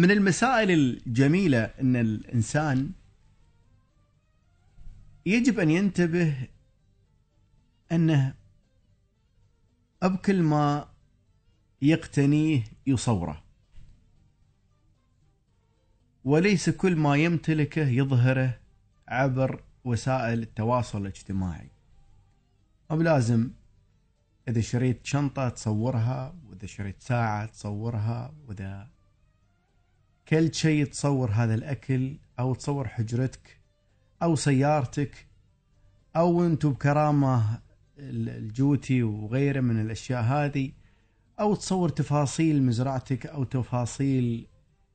من المسائل الجميلة أن الإنسان يجب أن ينتبه أنه بكل ما يقتنيه يصوره. وليس كل ما يمتلكه يظهره عبر وسائل التواصل الاجتماعي. مو بلازم إذا شريت شنطة تصورها وإذا شريت ساعة تصورها وإذا كل شيء تصور هذا الأكل أو تصور حجرتك أو سيارتك أو أنتم بكرامة الجوتي وغيره من الأشياء هذه أو تصور تفاصيل مزرعتك أو تفاصيل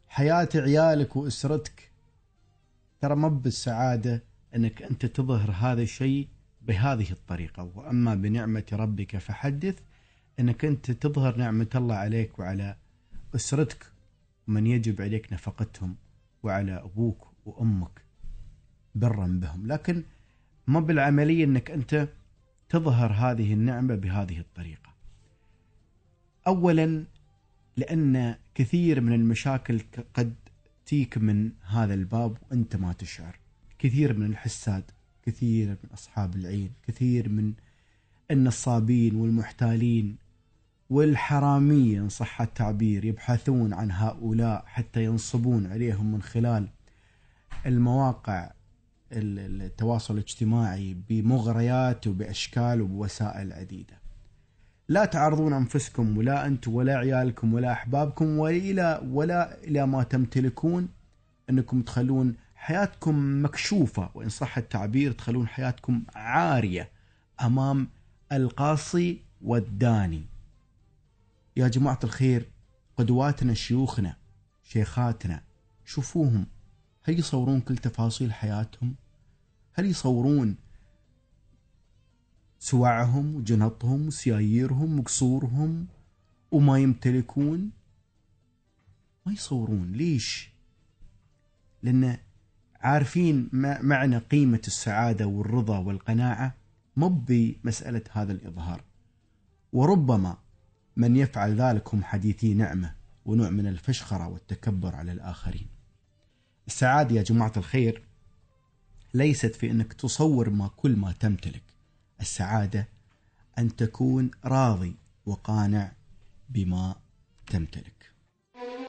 حياة عيالك وأسرتك. ترى ما بالسعادة إنك أنت تظهر هذا الشيء بهذه الطريقة. وأما بنعمة ربك فحدث إنك أنت تظهر نعمة الله عليك وعلى أسرتك. ومن يجب عليك نفقتهم وعلى أبوك وأمك برا بهم. لكن ما بالعملية إنك أنت تظهر هذه النعمة بهذه الطريقة. اولا لأن كثير من المشاكل قد تيك من هذا الباب وأنت ما تشعر. كثير من الحساد كثير من أصحاب العين كثير من النصابين والمحتالين والحرامية إن صح التعبير يبحثون عن هؤلاء حتى ينصبون عليهم من خلال المواقع التواصل الاجتماعي بمغريات وبأشكال وبوسائل عديدة. لا تعرضون أنفسكم ولا أنتم ولا عيالكم ولا أحبابكم ولا ولا إلى ما تمتلكون أنكم تخلون حياتكم مكشوفة وإن صح التعبير تخلون حياتكم عارية أمام القاصي والداني. يا جماعة الخير قدواتنا شيوخنا شيخاتنا شوفوهم. هل يصورون كل تفاصيل حياتهم؟ هل يصورون سواعهم وجنطهم وسياييرهم وقصورهم وما يمتلكون؟ ما يصورون. ليش؟ لأن عارفين معنى قيمة السعادة والرضا والقناعة مو بمسألة هذا الإظهار. وربما من يفعل ذلك هم حديثي نعمة ونوع من الفشخرة والتكبر على الآخرين. السعادة يا جماعة الخير ليست في أنك تصور ما كل ما تمتلك. السعادة أن تكون راضي وقانع بما تمتلك.